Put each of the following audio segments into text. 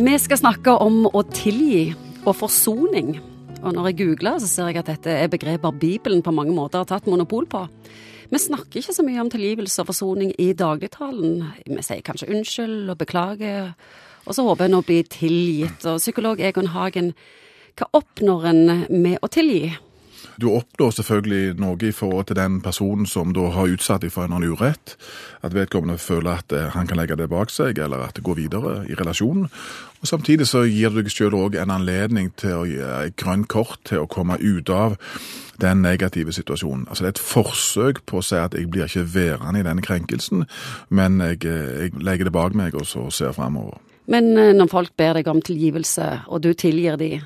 Vi skal snakke om å tilgi og forsoning. Og når jeg googler, så ser jeg at dette er begreper Bibelen på mange måter har tatt monopol på. Vi snakker ikke så mye om tilgivelse og forsoning i dagligtalen. Vi sier kanskje unnskyld og beklager, og så håper en å bli tilgitt. Og psykolog Egon Hagen, hva oppnår en med å tilgi? Du oppnår selvfølgelig noe i forhold til den personen som da har utsatt deg for en urett. At vedkommende føler at eh, han kan legge det bak seg, eller at det går videre i relasjonen. Og Samtidig så gir du deg selv òg en anledning til å gi et grønt kort til å komme ut av den negative situasjonen. Altså Det er et forsøk på å si at jeg blir ikke værende i denne krenkelsen, men jeg, eh, jeg legger det bak meg og så ser framover. Men eh, når folk ber deg om tilgivelse, og du tilgir de,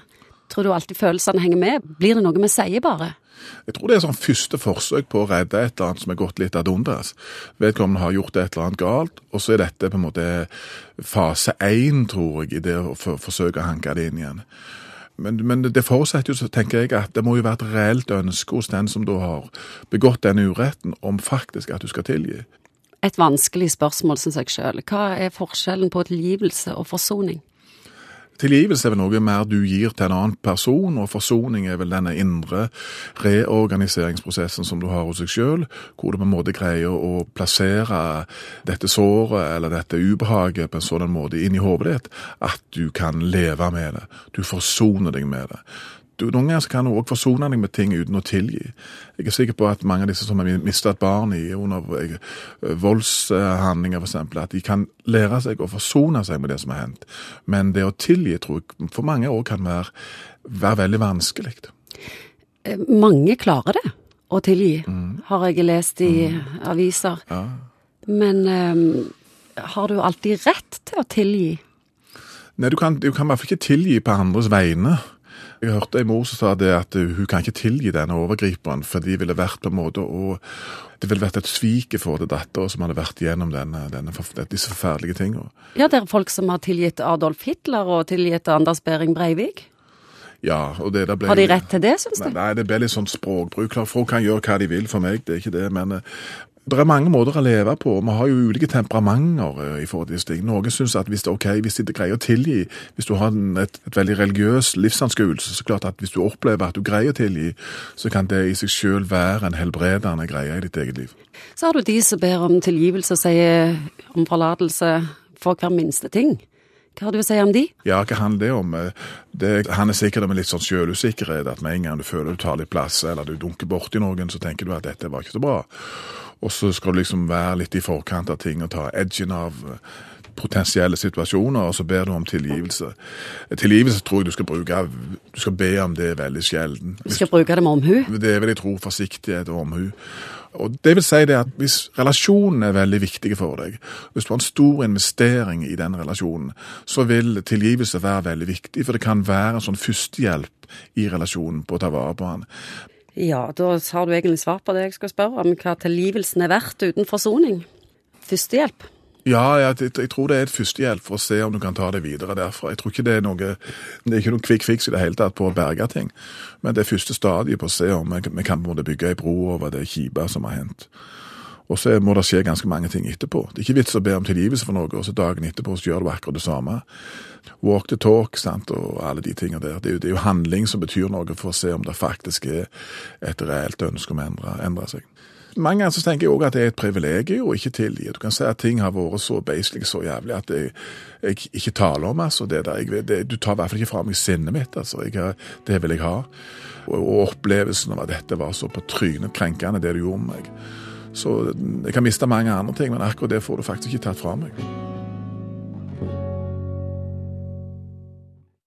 Tror du alltid følelsene henger med? Blir det noe vi sier bare? Jeg tror det er sånn første forsøk på å redde et eller annet som er gått litt ad undas. Vedkommende har gjort et eller annet galt, og så er dette på en måte fase én, tror jeg, i det å for, forsøke å hanke det inn igjen. Men, men, det forutsetter jo, tenker jeg, at det må jo være et reelt ønske hos den som da har begått denne uretten, om faktisk at du skal tilgi. Et vanskelig spørsmål, syns jeg sjøl. Hva er forskjellen på tilgivelse og forsoning? Tilgivelse er vel noe mer du gir til en annen person, og forsoning er vel denne indre reorganiseringsprosessen som du har hos deg sjøl, hvor du på en måte greier å plassere dette såret eller dette ubehaget på en sånn måte inn i hodet ditt at du kan leve med det. Du forsoner deg med det du, noen ganger kan du òg forsone deg med ting uten å tilgi. Jeg er sikker på at mange av disse som har mista et barn i under eh, voldshandlinger f.eks., at de kan lære seg å forsone seg med det som har hendt. Men det å tilgi tror jeg for mange òg kan være, være, veldig vanskelig. Eh, mange klarer det, å tilgi, mm. har jeg lest i mm. aviser. Ja. Men um, har du alltid rett til å tilgi? Nei, du kan, du kan i hvert fall ikke tilgi på andres vegne. Jeg hørte en mor som sa det at hun kan ikke tilgi denne overgriperen, for de ville vært på en måte og det ville vært et svik for til dattera som hadde vært gjennom denne, denne, disse forferdelige tingene. Ja, det er folk som har tilgitt Adolf Hitler og tilgitt Anders Behring Breivik? Ja, og det der ble... Har de rett til det, syns du? Nei, det ble litt sånn språkbruk. Folk kan gjøre hva de vil for meg, det er ikke det. Men det er mange måter å leve på. Vi har jo ulike temperamenter eh, i forhold til disse ting. Noen syns at hvis det er ok, hvis de greier å tilgi, hvis du har et, et, veldig religiøs livsanskuelse, så klart at hvis du opplever at du greier å tilgi, så kan det i seg sjøl være en helbredende greie i ditt eget liv. Så har du de som ber om tilgivelse og sier om forlatelse for hver minste ting. Hva har du å si om de? Ja, hva handler det om? Det handler sikkert om en litt sånn sjølusikkerhet. At med en gang du føler du tar litt plass, eller du dunker borti noen, så tenker du at dette var ikke så bra. Og så skal du liksom være litt i forkant av ting og ta edgen av eh, potensielle situasjoner, og så ber du om tilgivelse. Tilgivelse tror jeg du skal bruke Du skal be om det veldig sjelden. Du skal bruke det med omhu? Det vil jeg tro. Forsiktighet og omhu. Og det vil si det at Hvis relasjonen er veldig viktig for deg, hvis du har en stor investering i den relasjonen, så vil tilgivelse være veldig viktig. For det kan være en sånn førstehjelp i relasjonen på å ta vare på den. Ja, da har du egentlig svar på det jeg skal spørre om, hva tilgivelsen er verdt uten forsoning. Førstehjelp. Ja, jeg, jeg, tror det er et førstehjelp for å se om du kan ta det videre derfra. Jeg tror ikke det er noe det er ikke noen quick fix i det hele tatt på å berge ting. Men det er første stadiet på å se om vi, kan bygge ei bro over det kjipe som har hendt. Og så må det skje ganske mange ting etterpå. Det er ikke vits å be om tilgivelse for noe, og så dagen etterpå så gjør du akkurat det samme. Walk the talk sant, og alle de tingene der. Det er, jo, det er, jo, handling som betyr noe for å se om det faktisk er et reelt ønske om å endre, endre seg. Mange ganger så tenker jeg òg at det er et privilegium å ikke tilgi. Du kan si at ting har vært så basically så jævlig at jeg, jeg ikke taler om altså, det der. Jeg, det, du tar i hvert fall ikke fra meg sinnet mitt. altså. Jeg, det vil jeg ha. Og, og opplevelsen av at dette var så på trynet krenkende, det du gjorde med meg. Så jeg kan miste mange andre ting, men akkurat det får du faktisk ikke tatt fra meg.